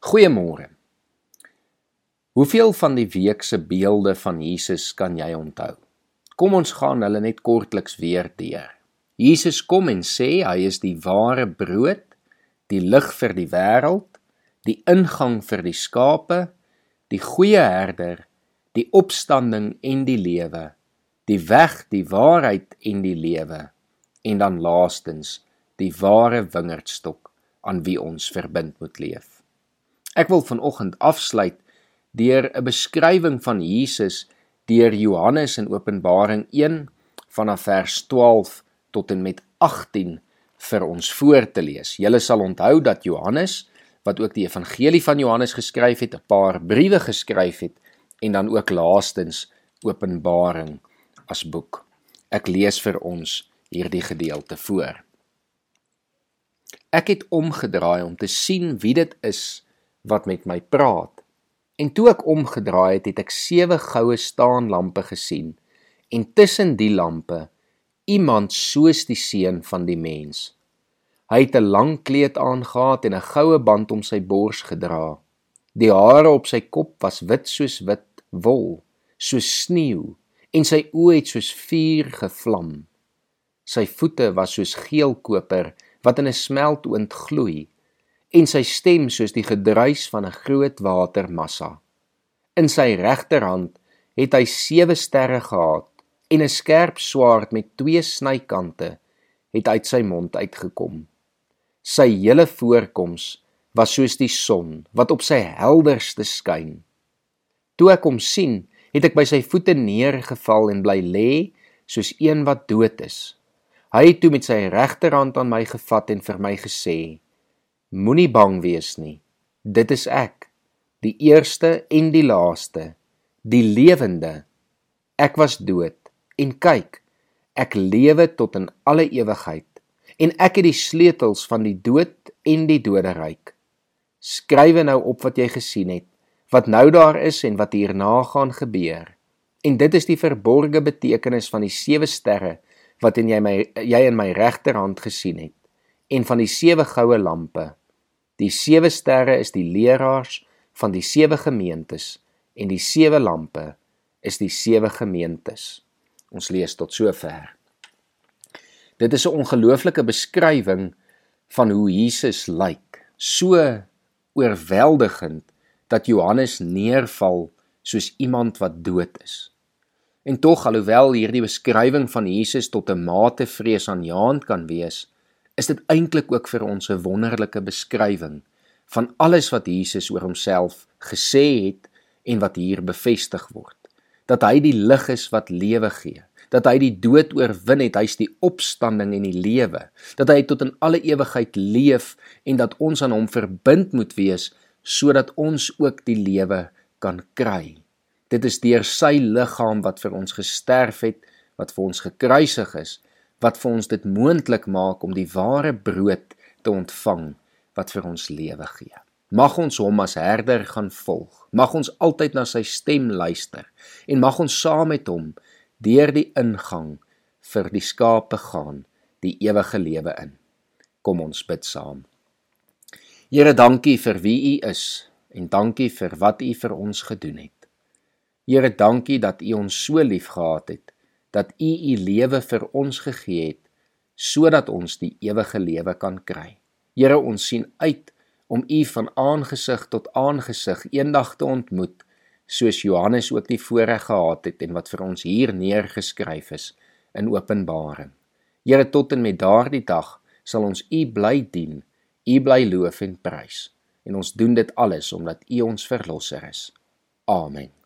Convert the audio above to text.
Goeiemôre. Hoeveel van die week se beelde van Jesus kan jy onthou? Kom ons gaan hulle net kortliks weer deur. Jesus kom en sê hy is die ware brood, die lig vir die wêreld, die ingang vir die skape, die goeie herder, die opstanding en die lewe, die weg, die waarheid en die lewe en dan laastens die ware wingerdstok aan wie ons verbind moet leef. Ek wil vanoggend afsluit deur 'n beskrywing van Jesus deur Johannes in Openbaring 1 vanaf vers 12 tot en met 18 vir ons voor te lees. Julle sal onthou dat Johannes wat ook die evangelie van Johannes geskryf het, 'n paar briewe geskryf het en dan ook laastens Openbaring as boek. Ek lees vir ons hierdie gedeelte voor. Ek het omgedraai om te sien wie dit is wat met my praat. En toe ek omgedraai het, het ek sewe goue staanlampe gesien en tussen die lampe iemand soos die seun van die mens. Hy het 'n lang kleed aangetree en 'n goue band om sy bors gedra. Die hare op sy kop was wit soos wit wol, soos sneeu, en sy oë het soos vuur gevlam. Sy voete was soos geel koper wat in 'n smeltoond gloei en sy stem soos die gedruis van 'n groot watermassa. In sy regterhand het hy sewe sterre gehad en 'n skerp swaard met twee snykante het uit sy mond uitgekom. Sy hele voorkoms was soos die son wat op sy helderste skyn. Toe ek hom sien, het ek by sy voete neergeval en bly lê soos een wat dood is. Hy het toe met sy regterhand aan my gevat en vir my gesê: Moenie bang wees nie. Dit is ek, die eerste en die laaste, die lewende. Ek was dood en kyk, ek lewe tot in alle ewigheid en ek het die sleutels van die dood en die doderyk. Skrywe nou op wat jy gesien het, wat nou daar is en wat hierna gaan gebeur. En dit is die verborgde betekenis van die sewe sterre wat in jy my jy in my regterhand gesien het en van die sewe goue lampe Die sewe sterre is die leraars van die sewe gemeentes en die sewe lampe is die sewe gemeentes. Ons lees tot sover. Dit is 'n ongelooflike beskrywing van hoe Jesus lyk. So oorweldigend dat Johannes neerval soos iemand wat dood is. En tog alhoewel hierdie beskrywing van Jesus tot 'n mate vreesaanjaend kan wees, is dit eintlik ook vir ons 'n wonderlike beskrywing van alles wat Jesus oor homself gesê het en wat hier bevestig word. Dat hy die lig is wat lewe gee, dat hy die dood oorwin het, hy's die opstanding en die lewe, dat hy tot in alle ewigheid leef en dat ons aan hom verbind moet wees sodat ons ook die lewe kan kry. Dit is deur sy liggaam wat vir ons gesterf het, wat vir ons gekruisig is, wat vir ons dit moontlik maak om die ware brood te ontvang wat vir ons lewe gee. Mag ons hom as herder gaan volg. Mag ons altyd na sy stem luister en mag ons saam met hom deur die ingang vir die skape gaan, die ewige lewe in. Kom ons bid saam. Here, dankie vir wie U is en dankie vir wat U vir ons gedoen het. Here, dankie dat U ons so liefgehad het dat U u lewe vir ons gegee het sodat ons die ewige lewe kan kry. Here, ons sien uit om u van aangesig tot aangesig eendag te ontmoet, soos Johannes ook die voorreg gehad het en wat vir ons hier neergeskryf is in Openbaring. Here, tot en met daardie dag sal ons u bly dien, u bly loof en prys. En ons doen dit alles omdat u ons verlosser is. Amen.